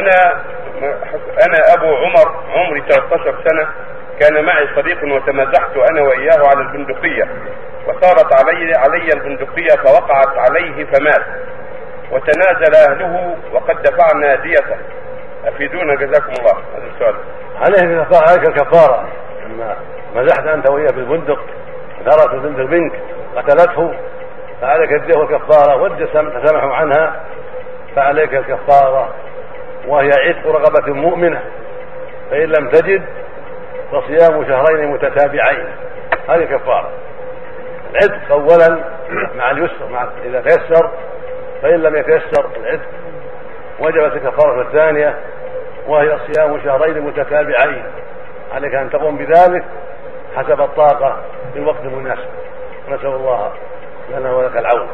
أنا أنا أبو عمر عمري 13 سنة كان معي صديق وتمازحت أنا وإياه على البندقية وصارت علي علي البندقية فوقعت عليه فمات وتنازل أهله وقد دفعنا ديته. أفيدونا جزاكم الله. هذا السؤال. عليه عليك الكفارة. لما مزحت أنت وياه بالبندق ثارت البندق منك قتلته فعليك الديه والكفارة تسامحوا عنها فعليك الكفارة. وهي عتق رغبة مؤمنة فإن لم تجد فصيام شهرين متتابعين. هذه كفارة. العتق أولا مع اليسر مع إذا تيسر فإن لم يتيسر العتق. وجبت الكفارة الثانية وهي صيام شهرين متتابعين. عليك أن تقوم بذلك حسب الطاقة في الوقت المناسب. نسأل الله لنا ولك العون.